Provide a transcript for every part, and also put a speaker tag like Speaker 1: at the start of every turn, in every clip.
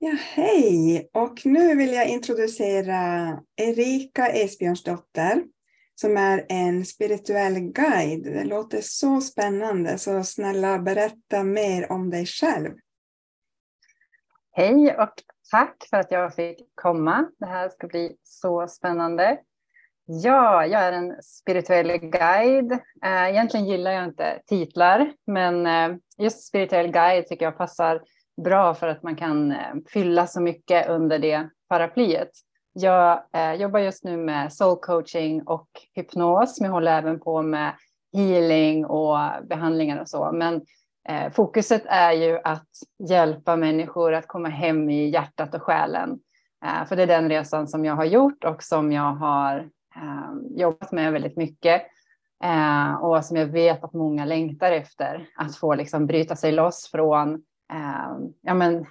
Speaker 1: Ja, hej! Och nu vill jag introducera Erika Esbjörnsdotter som är en spirituell guide. Det låter så spännande, så snälla berätta mer om dig själv.
Speaker 2: Hej och tack för att jag fick komma. Det här ska bli så spännande. Ja, jag är en spirituell guide. Eh, egentligen gillar jag inte titlar, men eh, just spirituell guide tycker jag passar bra för att man kan eh, fylla så mycket under det paraplyet. Jag eh, jobbar just nu med soul coaching och hypnos, men jag håller även på med healing och behandlingar och så. Men eh, fokuset är ju att hjälpa människor att komma hem i hjärtat och själen. Eh, för det är den resan som jag har gjort och som jag har eh, jobbat med väldigt mycket. Eh, och som jag vet att många längtar efter, att få liksom bryta sig loss från ja, men,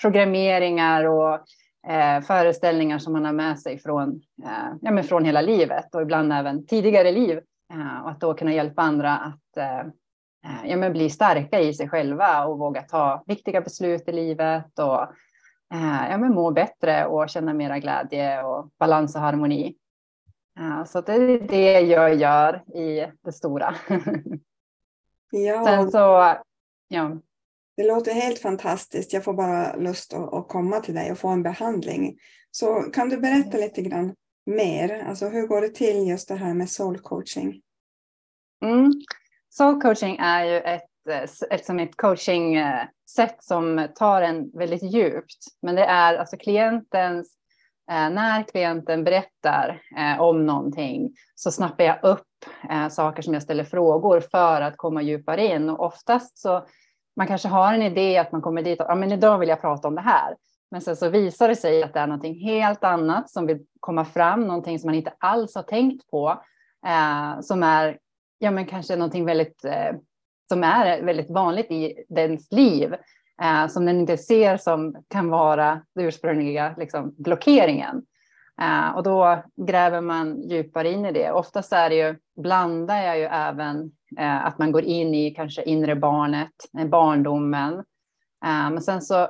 Speaker 2: programmeringar och eh, föreställningar som man har med sig från, eh, ja, men från hela livet och ibland även tidigare liv. Eh, och att då kunna hjälpa andra att eh, eh, ja, men bli starka i sig själva och våga ta viktiga beslut i livet och ja, men må bättre och känna mera glädje och balans och harmoni. Så det är det jag gör i det stora.
Speaker 1: Ja.
Speaker 2: Sen så, ja.
Speaker 1: Det låter helt fantastiskt. Jag får bara lust att, komma till dig och få en behandling. Så kan du berätta lite grann mer? Alltså hur går det till just det här med soul coaching?
Speaker 2: Mm. Soul coaching är ju ett, ett, som ett coaching-sätt som tar en väldigt djupt. Men det är alltså klientens, eh, när klienten berättar eh, om någonting så snappar jag upp eh, saker som jag ställer frågor för att komma djupare in. Och oftast så man kanske har en idé att man kommer dit och ja, men idag vill jag prata om det här. Men sen så visar det sig att det är någonting helt annat som vill komma fram, någonting som man inte alls har tänkt på, eh, som är ja, men kanske någonting väldigt, eh, som är väldigt vanligt i dens liv, eh, som den inte ser som kan vara den ursprungliga liksom, blockeringen. Eh, och då gräver man djupare in i det. Oftast är det ju, blandar jag ju även Eh, att man går in i kanske inre barnet, eh, barndomen. Eh, men sen så,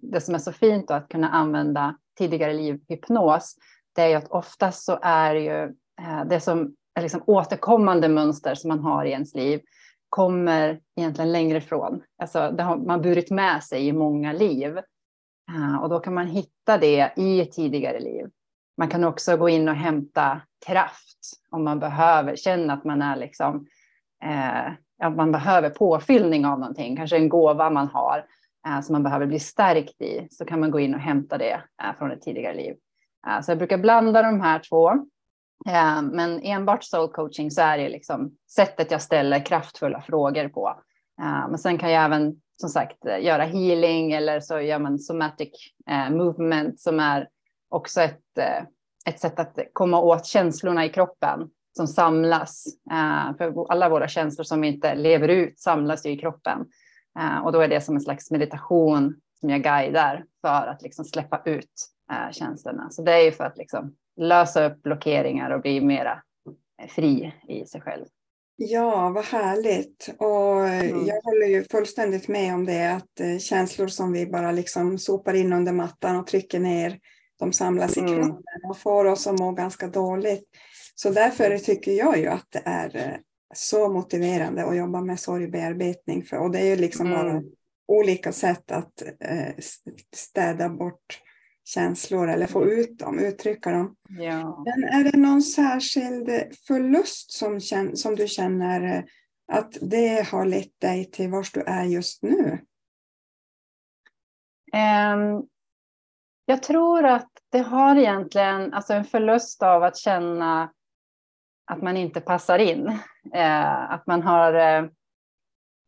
Speaker 2: det som är så fint då, att kunna använda tidigare livhypnos, det är ju att oftast så är ju det som är liksom återkommande mönster som man har i ens liv, kommer egentligen längre ifrån. Alltså det har man burit med sig i många liv. Och då kan man hitta det i ett tidigare liv. Man kan också gå in och hämta kraft om man behöver, känna att man är liksom, eh, Eh, att man behöver påfyllning av någonting, kanske en gåva man har eh, som man behöver bli stärkt i, så kan man gå in och hämta det eh, från ett tidigare liv. Eh, så jag brukar blanda de här två. Eh, men enbart soul coaching så är det liksom sättet jag ställer kraftfulla frågor på. Eh, men sen kan jag även som sagt göra healing eller så gör man somatic eh, movement som är också ett, eh, ett sätt att komma åt känslorna i kroppen som samlas. Eh, för alla våra känslor som vi inte lever ut samlas ju i kroppen. Eh, och då är det som en slags meditation som jag guidar för att liksom släppa ut känslorna. Så det är ju för att liksom lösa upp blockeringar och bli mera fri i sig själv.
Speaker 1: Ja, vad härligt. Och mm. jag håller ju fullständigt med om det, att känslor som vi bara liksom sopar in under mattan och trycker ner, de samlas i mm. kroppen och får oss att må ganska dåligt. Så därför tycker jag ju att det är eh, så motiverande att jobba med sorgbearbetning. För, och det är ju liksom mm. bara olika sätt att eh, städa bort känslor eller få ut dem, uttrycka dem.
Speaker 2: Ja.
Speaker 1: Men är det någon särskild förlust som, som du känner eh, att det har lett dig till var du är just nu?
Speaker 2: Um, jag tror att det har egentligen alltså en förlust av att känna att man inte passar in. Eh, att man har, eh,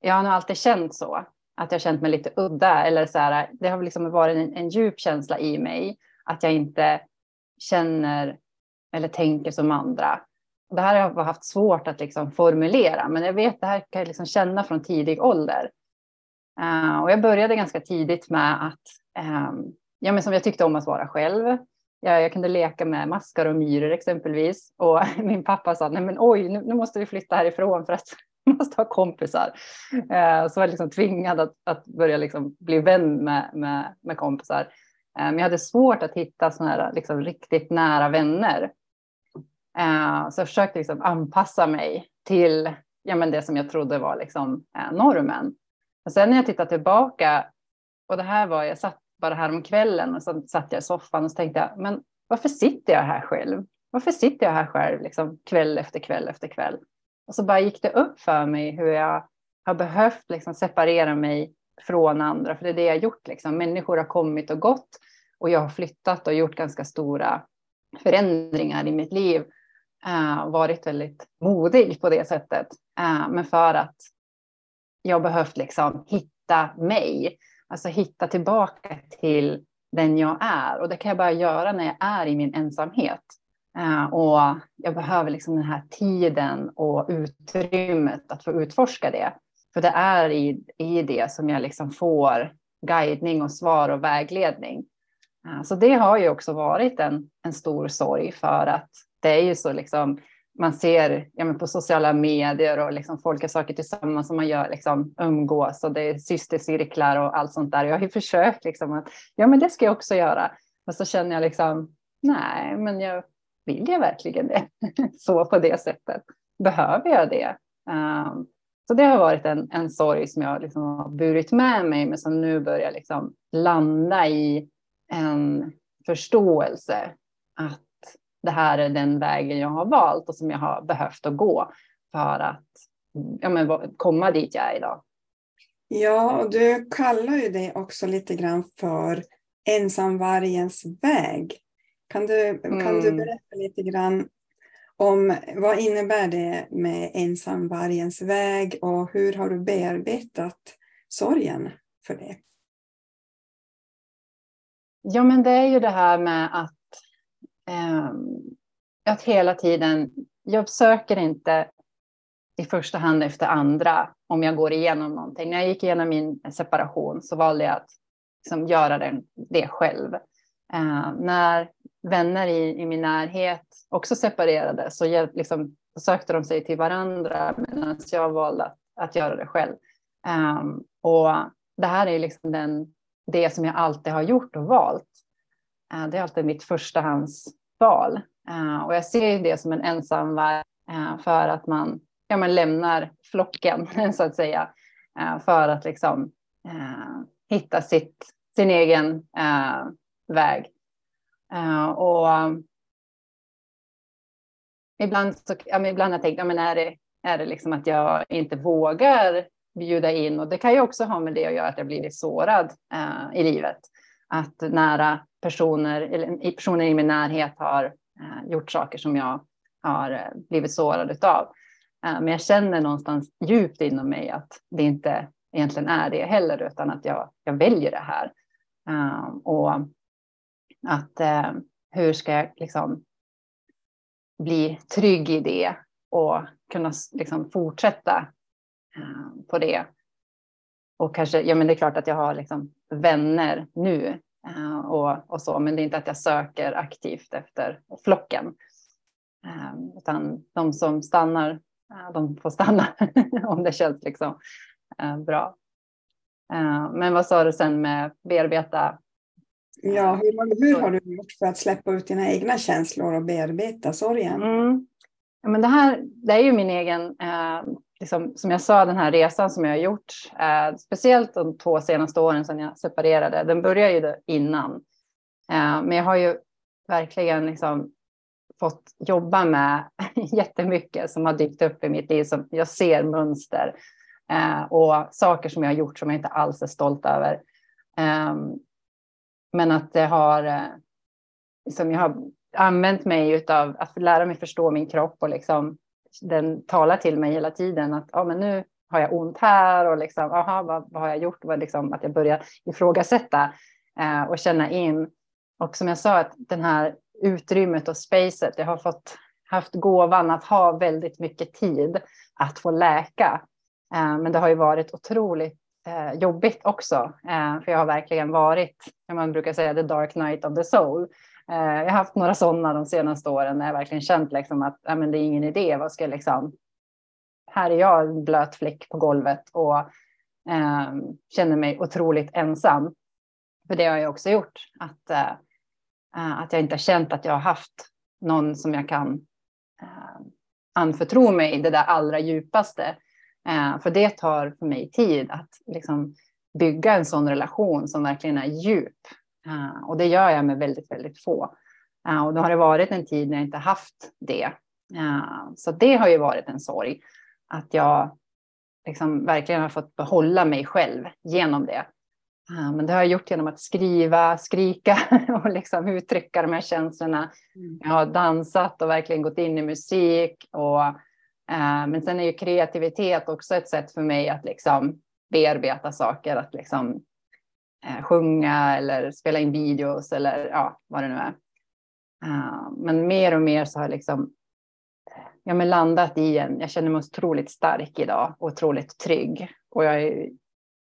Speaker 2: jag har nog alltid känt så, att jag känt mig lite udda. Eller så här, det har liksom varit en, en djup känsla i mig att jag inte känner eller tänker som andra. Det här har jag haft svårt att liksom formulera, men jag vet det här kan jag liksom känna från tidig ålder. Uh, och jag började ganska tidigt med att um, ja, men som jag tyckte om att vara själv. Jag, jag kunde leka med maskar och myror exempelvis. Och min pappa sa, nej men oj, nu, nu måste vi flytta härifrån för att måste ha kompisar. Eh, så var jag liksom tvingad att, att börja liksom bli vän med, med, med kompisar. Eh, men jag hade svårt att hitta såna här liksom riktigt nära vänner. Eh, så jag försökte liksom anpassa mig till ja, men det som jag trodde var liksom, eh, normen. Och sen när jag tittar tillbaka, och det här var, jag satt bara här om kvällen och så satt jag i soffan och så tänkte jag, men varför sitter jag här själv? Varför sitter jag här själv liksom, kväll efter kväll efter kväll? Och så bara gick det upp för mig hur jag har behövt liksom, separera mig från andra, för det är det jag gjort. Liksom. Människor har kommit och gått och jag har flyttat och gjort ganska stora förändringar i mitt liv. Uh, varit väldigt modig på det sättet. Uh, men för att jag behövt liksom hitta mig, alltså hitta tillbaka till den jag är. Och det kan jag bara göra när jag är i min ensamhet. Uh, och jag behöver liksom den här tiden och utrymmet att få utforska det. För det är i, i det som jag liksom får guidning och svar och vägledning. Uh, så det har ju också varit en, en stor sorg för att det är ju så liksom man ser ja, men på sociala medier och liksom folk har saker tillsammans som man gör, liksom, umgås och det är systercirklar och allt sånt där. Jag har ju försökt liksom att ja, men det ska jag också göra. Men så känner jag liksom nej, men jag vill jag verkligen det? så på det sättet. Behöver jag det? Um, så det har varit en, en sorg som jag liksom har burit med mig, men som nu börjar liksom landa i en förståelse att det här är den vägen jag har valt och som jag har behövt att gå för att ja, men, komma dit jag är idag.
Speaker 1: Ja, och du kallar ju det också lite grann för ensamvargens väg. Kan du, mm. kan du mm. berätta lite grann om vad innebär det med ensamvargens väg och hur har du bearbetat sorgen för det?
Speaker 2: Ja, men det är ju det här med att Ehm, att hela tiden, jag söker inte i första hand efter andra om jag går igenom någonting. När jag gick igenom min separation så valde jag att liksom göra det, det själv. Eh, när vänner i, i min närhet också separerade så jag, liksom, sökte de sig till varandra medan jag valde att, att göra det själv. Um, och det här är liksom den, det som jag alltid har gjort och valt. Eh, det är alltid mitt förstahandsval. Eh, och jag ser det som en ensam värld eh, för att man, ja, man lämnar flocken, så att säga, för att liksom hitta sitt, sin egen väg. Och ibland, så, ja, ibland har jag tänkt, ja, men är det, är det liksom att jag inte vågar bjuda in? Och det kan ju också ha med det att göra att jag blivit sårad eh, i livet. Att nära personer, eller personer i min närhet har eh, gjort saker som jag har eh, blivit sårad av. Eh, men jag känner någonstans djupt inom mig att det inte egentligen är det heller, utan att jag, jag väljer det här. Eh, och att eh, hur ska jag liksom bli trygg i det och kunna liksom fortsätta eh, på det. Och kanske, ja men det är klart att jag har liksom vänner nu och, och, så, men det är inte att jag söker aktivt efter flocken. Eh, utan de som stannar, eh, de får stanna om det känns liksom bra. Men vad sa du sen med bearbeta?
Speaker 1: Ja, hur, hur har du gjort för att släppa ut dina egna känslor och bearbeta sorgen?
Speaker 2: Mm. Ja, men det här det är ju min egen liksom, som jag sa, den här resan som jag har gjort, eh, speciellt de två senaste åren sedan jag separerade, den började ju innan. Eh, men jag har ju verkligen liksom fått jobba med jättemycket som har dykt upp i mitt liv. Som jag ser mönster eh, och saker som jag har gjort som jag inte alls är stolt över. Ehm, men att det har, eh, liksom jag har använt mig av att lära mig förstå min kropp och liksom den talar till mig hela tiden att ja, men nu har jag ont här och liksom, aha, vad, vad har jag gjort? Vad liksom, att jag börjar ifrågasätta eh, och känna in. Och som jag sa, att den här utrymmet och spacet, jag har fått haft gåvan att ha väldigt mycket tid att få läka. Eh, men det har ju varit otroligt eh, jobbigt också, eh, för jag har verkligen varit, man brukar säga the dark night of the soul. Eh, jag har haft några sådana de senaste åren när jag verkligen känt liksom att ja, men det är ingen idé. Vad ska jag liksom, här är jag en blöt fläck på golvet och eh, känner mig otroligt ensam. För det har jag också gjort, att, eh, eh, att jag inte har känt att jag har haft någon som jag kan eh, anförtro mig det där allra djupaste. Eh, för det tar för mig tid att liksom, bygga en sån relation som verkligen är djup. Uh, och det gör jag med väldigt, väldigt få. Uh, och då har det varit en tid när jag inte haft det. Uh, så det har ju varit en sorg. Att jag liksom verkligen har fått behålla mig själv genom det. Men det har jag gjort genom att skriva, skrika och liksom uttrycka de här känslorna. Mm. Jag har dansat och verkligen gått in i musik. Och, men sen är ju kreativitet också ett sätt för mig att liksom bearbeta saker, att liksom eh, Eh, sjunga eller spela in videos eller ja, vad det nu är. Uh, men mer och mer så har jag liksom ja, men landat i en, jag känner mig otroligt stark idag och otroligt trygg. Och jag är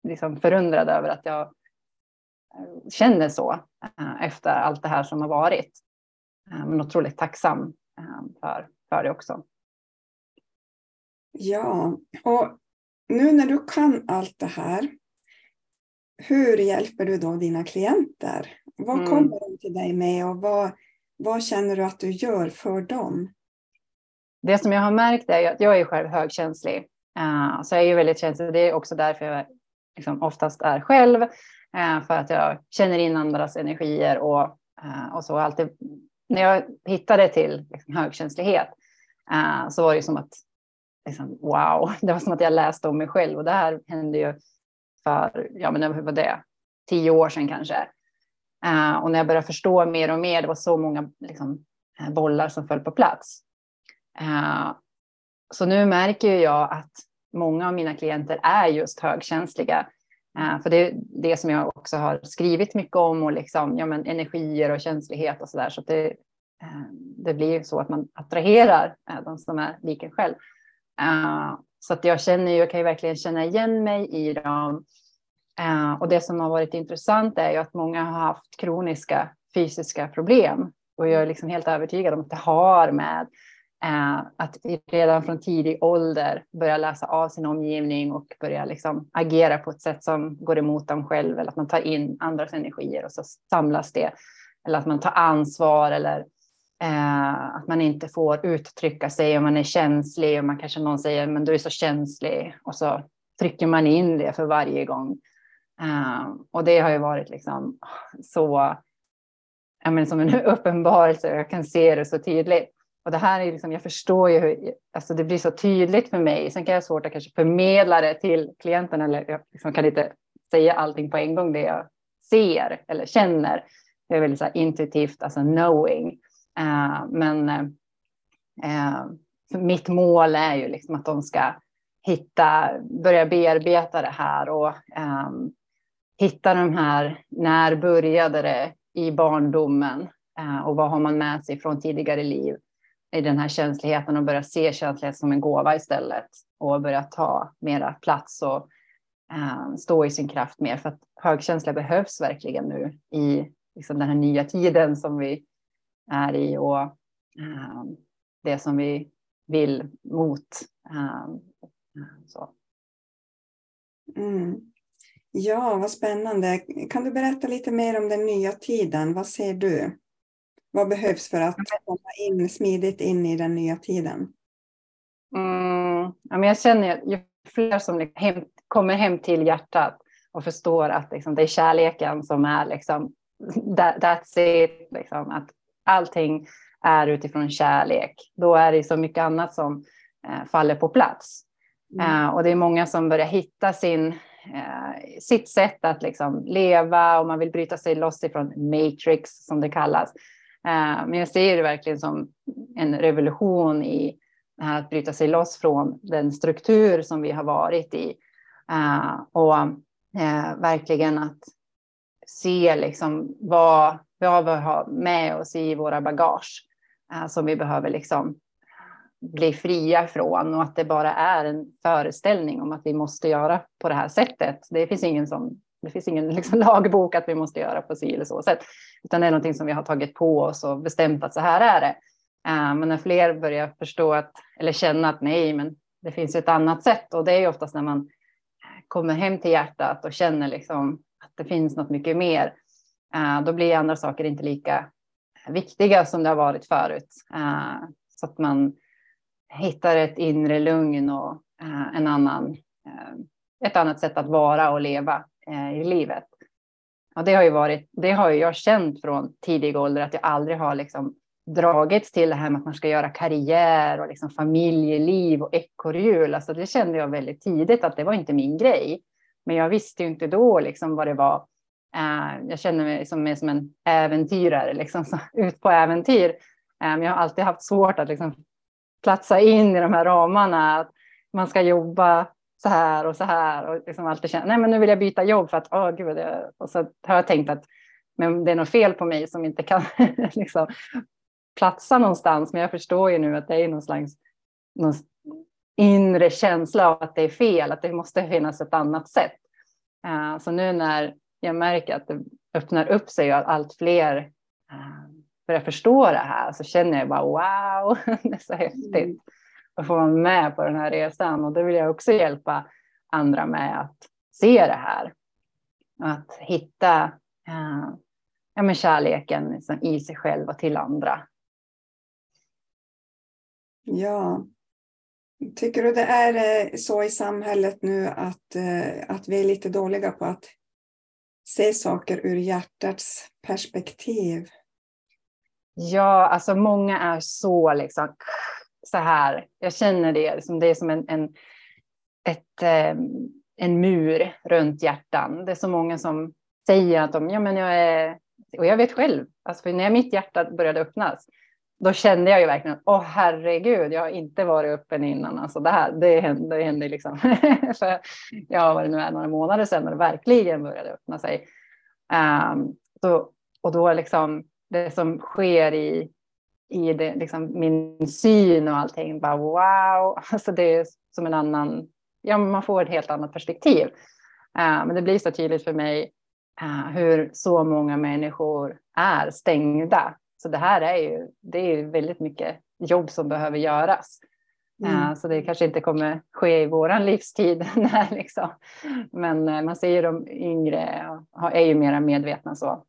Speaker 2: liksom förundrad över att jag eh, känner så uh, efter allt det här som har varit. Men otroligt tacksam för, för det också.
Speaker 1: Ja, och nu när du kan allt det här, hur hjälper du då dina klienter? Vad mm. kommer de till dig med och vad, vad känner du att du gör för dem?
Speaker 2: Det som jag har märkt är att jag är själv högkänslig. Uh, så jag är ju väldigt känslig. Det är också därför jag liksom oftast är själv. Uh, för att jag känner in andras energier och, uh, och så. Alltid, när jag hittade till liksom, högkänslighet så var det som att liksom, wow, det var som att jag läste om mig själv och det här hände ju för, ja men hur var det, tio år sedan kanske. Uh, och när jag började förstå mer och mer, det var så många liksom, eh, bollar som föll på plats. Uh, så nu märker jag att många av mina klienter är just högkänsliga. Uh, för det är det som jag också har skrivit mycket om och liksom, ja, men energier och känslighet och så där. Så det, det blir så att man attraherar de som är lik en själv. Så att jag känner, jag kan ju verkligen känna igen mig i dem. Eh, och det som har varit intressant är ju att många har haft kroniska fysiska problem. Och jag är liksom helt övertygad om att det har med eh, att redan från tidig ålder börja läsa av sin omgivning och börja liksom agera på ett sätt som går emot dem själv. Eller att man tar in andras energier och så samlas det. Eller att man tar ansvar eller Eh, att man inte får uttrycka sig om man är känslig och man kanske någon säger men du är så känslig och så trycker man in det för varje gång. Eh, och det har ju varit liksom så, jag menar, som en uppenbarelse, jag kan se det så tydligt. Och det här är liksom, jag förstår ju hur, alltså det blir så tydligt för mig. Sen kan jag ha svårt att kanske förmedla det till klienten eller jag liksom kan inte säga allting på en gång det jag ser eller känner. Det är väldigt så intuitivt, alltså knowing. Eh, men eh, mitt mål är ju liksom att de ska hitta, börja bearbeta det här och ehm, hitta de här, när började det i barndomen? Eh, och vad har man med sig från tidigare liv i den här känsligheten och börja se känslighet som en gåva istället och börja ta mera plats och eh, stå i sin kraft mer. För att högkänsla behövs verkligen nu i liksom den här nya tiden som vi är i och äh, det som vi vill mot. Äh, så.
Speaker 1: Mm. Ja, vad spännande. Kan du berätta lite mer om den nya tiden? Vad ser du? Vad behövs för att komma in smidigt in i den nya tiden?
Speaker 2: Mm, ja, men jag känner att ju fler som liksom hem, kommer hem till hjärtat och förstår att liksom, det är kärleken som är liksom, that, that's it. Liksom, att allting är utifrån kärlek, då är det så mycket annat som eh, faller på plats. Mm. Uh, och det är många som börjar hitta sin, uh, sitt sätt att liksom leva och man vill bryta sig loss ifrån matrix som det kallas. Men jag ser det verkligen som en revolution i att bryta sig loss från den struktur som vi har varit i. och verkligen att se liksom vad, vad vi har med oss i våra bagage eh, som vi behöver liksom bli fria från och att det bara är en föreställning om att vi måste göra på det här sättet. Det finns ingen, som, det finns ingen liksom lagbok att vi måste göra på si eller så sätt, utan det är någonting som vi har tagit på oss och bestämt att så här är det. Eh, men när fler börjar förstå att, eller känna att nej, men det finns ett annat sätt och det är ju oftast när man kommer hem till hjärtat och känner liksom att det finns något mycket mer. Eh, då blir andra saker inte lika viktiga som det har varit förut. Eh, så att man hittar ett inre lugn och eh, en annan, ett annat sätt att vara och leva i livet. Och det har ju varit, det har jag känt från tidig ålder att jag aldrig har liksom dragits till det här med att man ska göra karriär och liksom familjeliv och ekorrhjul. Alltså det kände jag väldigt tidigt att det var inte min grej. Men jag visste ju inte då liksom vad det var. Eh, jag känner mig som, som en äventyrare, liksom, så, ut på äventyr. Eh, jag har alltid haft svårt att liksom, platsa in i de här ramarna. Att man ska jobba så här och så här och liksom alltid känna, nej men nu vill jag byta jobb för att, åh oh, gud, och så har jag tänkt att men det är något fel på mig som inte kan liksom, platsa någonstans. Men jag förstår ju nu att det är någon slags någon inre känsla av att det är fel, att det måste finnas ett annat sätt. Eh, så nu när jag märker att det öppnar upp sig och att allt fler eh, börjar förstå det här så känner jag bara wow, det är så häftigt att få vara med på den här resan. Och det vill jag också hjälpa andra med att se det här. Att hitta eh, ja, men kärleken liksom i sig själv och till andra.
Speaker 1: Ja. Tycker du det är eh, så i samhället nu att, eh, att vi är lite dåliga på att se saker ur hjärtats perspektiv?
Speaker 2: Ja, alltså många är så liksom så här. Jag känner det, liksom, det är som en, en, ett, eh, en mur runt hjärtan. Det är så många som säger att de, ja men jag är, och jag vet själv, alltså för när mitt hjärta började öppnas, då kände jag ju verkligen, åh herregud, jag har inte varit öppen innan. Alltså det här, det hände, det hände liksom. för ja, vad det nu är, några månader sedan när det verkligen började öppna sig. Um, då, och då liksom det som sker i, i det, liksom min syn och allting, bara wow, alltså det är som en annan, ja man får ett helt annat perspektiv. Uh, men det blir så tydligt för mig uh, hur så många människor är stängda så det här är ju, det är väldigt mycket jobb som behöver göras. Mm. Uh, så det kanske inte kommer ske i våran livstid. När, liksom. Men uh, man ser ju de yngre är ju mera medvetna så.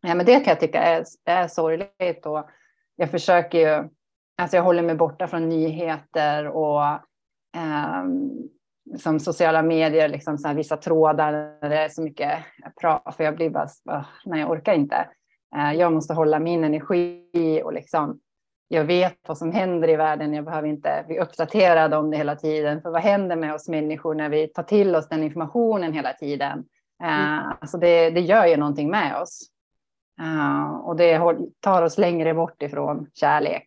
Speaker 2: Ja, men det kan jag tycka är, är sorgligt och jag försöker ju, alltså jag håller mig borta från nyheter och um, som sociala medier, liksom så här, vissa trådar där det är så mycket prat, för jag blir bara, nej jag orkar inte. Eh, jag måste hålla min energi och liksom, jag vet vad som händer i världen. Jag behöver inte bli uppdaterad om det hela tiden. För vad händer med oss människor när vi tar till oss den informationen hela tiden? Mm. Uh, alltså det, det gör ju någonting med oss. Uh, och det tar oss längre bort ifrån kärlek.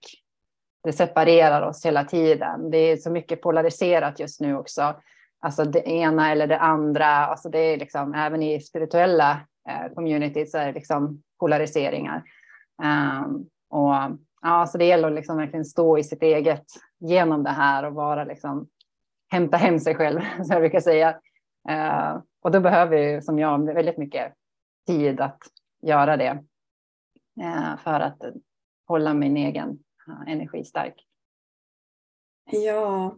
Speaker 2: Det separerar oss hela tiden. Det är så mycket polariserat just nu också. Alltså det ena eller det andra. Alltså det är liksom, även i spirituella communities så är det liksom polariseringar. Um, och ja, så det gäller att liksom verkligen stå i sitt eget genom det här och vara liksom hämta hem sig själv, som jag brukar säga. Uh, och då behöver ju, som jag, väldigt mycket tid att göra det uh, för att hålla min egen uh, energi stark.
Speaker 1: Ja,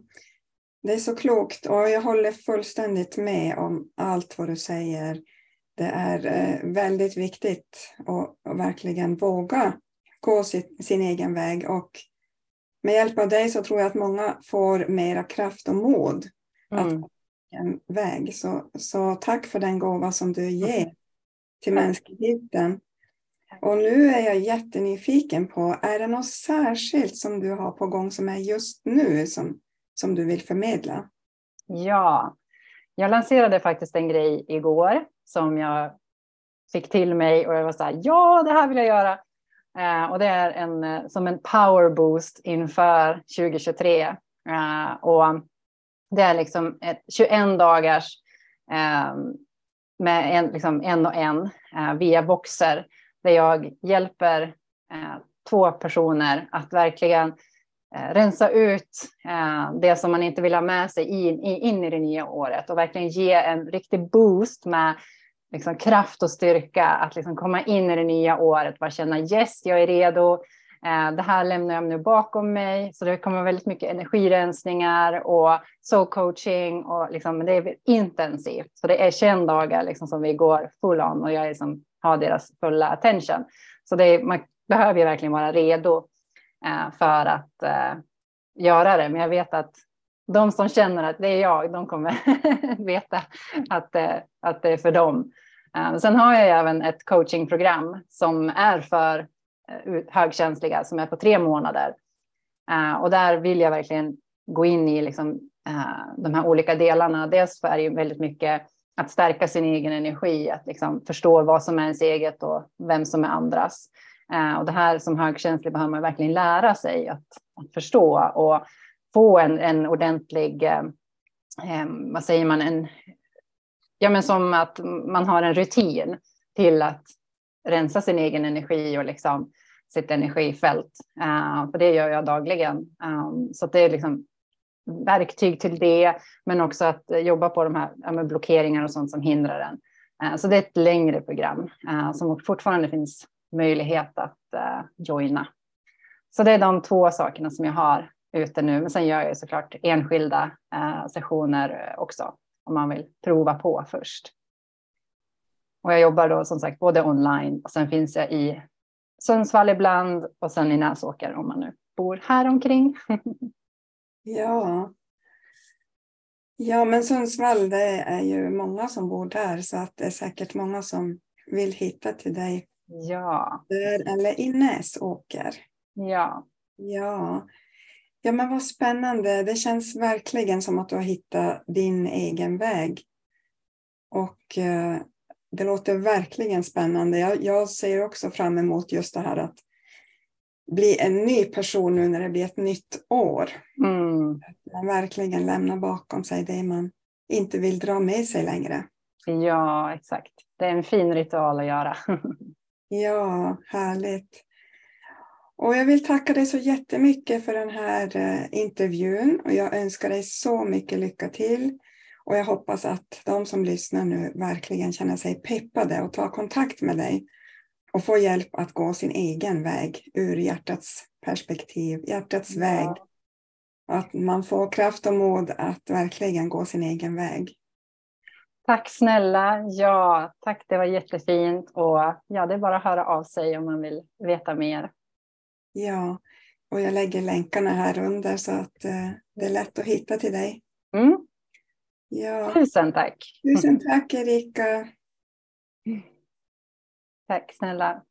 Speaker 1: det är så klokt och jag håller fullständigt med om allt vad du säger det är eh, väldigt viktigt att, verkligen våga gå sin, egen väg. Och med hjälp av dig så tror jag att många får mera kraft och mod mm. att gå en väg. Så, så tack för den gåva som du ger till mänskligheten. Och nu är jag jättenyfiken på, är det något särskilt som du har på gång som är just nu som, som du vill förmedla?
Speaker 2: Ja, jag lanserade faktiskt en grej igår som jag fick till mig och jag var så här, ja, det här vill jag göra. Eh, och det är en, eh, som en power boost inför 2023. Eh, och det är liksom ett 21 dagars eh, med en, liksom en och en eh, via Boxer, där jag hjälper eh, två personer att verkligen Eh, rensa ut eh, det som man inte vill ha med sig in, in i det nya året och verkligen ge en riktig boost med liksom kraft och styrka att liksom komma in i det nya året, bara känna yes, jag är redo. Eh, det här lämnar jag nu bakom mig, så det kommer väldigt mycket energirensningar och soul coaching och liksom, det är intensivt. Så det är 21 dagar liksom som vi går full on och jag liksom har deras fulla attention. Så det är, man behöver ju verkligen vara redo Eh, för att eh, göra det. Men jag vet att de som känner att det är jag, de kommer veta att, eh, att det är för dem. Sen har jag även ett coachingprogram som är för högkänsliga som är på tre månader. Och där vill jag verkligen gå in i liksom, de här olika delarna. Dels är det väldigt mycket att stärka sin egen energi, att liksom förstå vad som är ens eget och vem som är andras. Eh, och det här som högkänslig behöver man verkligen lära sig att, att förstå och få en, en ordentlig, eh, eh, vad säger man, en, ja men som att man har en rutin till att rensa sin egen energi och liksom sitt energifält. Uh, för det gör jag dagligen. Um, så det är liksom verktyg till det, men också att jobba på de här ja, blockeringar och sånt som hindrar den. Uh, så det är ett längre program uh, som fortfarande finns möjlighet att eh, joina. Så det är de två sakerna som jag har ute nu. Men sen gör jag såklart enskilda eh, sessioner eh, också om man vill prova på först. Och jag jobbar då som sagt både online och sen finns jag i Sundsvall ibland och sen i Näsåker om man nu bor här omkring.
Speaker 1: ja. Ja, men Sundsvall, det är ju många som bor där så att det är säkert många som vill hitta till dig.
Speaker 2: Ja.
Speaker 1: Där, eller i Näsåker.
Speaker 2: Ja.
Speaker 1: Ja. Ja, men vad spännande. Det känns verkligen som att du har hittat din egen väg. Och eh, det låter verkligen spännande. Jag, jag ser också fram emot just det här att bli en ny person nu när det blir ett nytt år.
Speaker 2: Mm.
Speaker 1: Att man verkligen lämnar bakom sig det man inte vill dra med sig längre.
Speaker 2: Ja, exakt. Det är en fin ritual att göra.
Speaker 1: ja, härligt. Och jag vill tacka dig så jättemycket för den här eh, intervjun och jag önskar dig så mycket lycka till och jag hoppas att de som lyssnar nu verkligen känner sig peppade och tar kontakt med dig och får hjälp att gå sin egen väg ur hjärtats perspektiv, hjärtats ja. väg. Att man får kraft och mod att verkligen gå sin egen väg.
Speaker 2: Tack snälla. Ja, tack. Det var jättefint. Och ja, det är bara att höra av sig om man vill veta mer.
Speaker 1: Ja, och jag lägger länkarna här under så att eh, det är lätt att hitta till dig.
Speaker 2: Mm.
Speaker 1: Ja.
Speaker 2: Tusen tack.
Speaker 1: Tusen tack Erika.
Speaker 2: Tack snälla.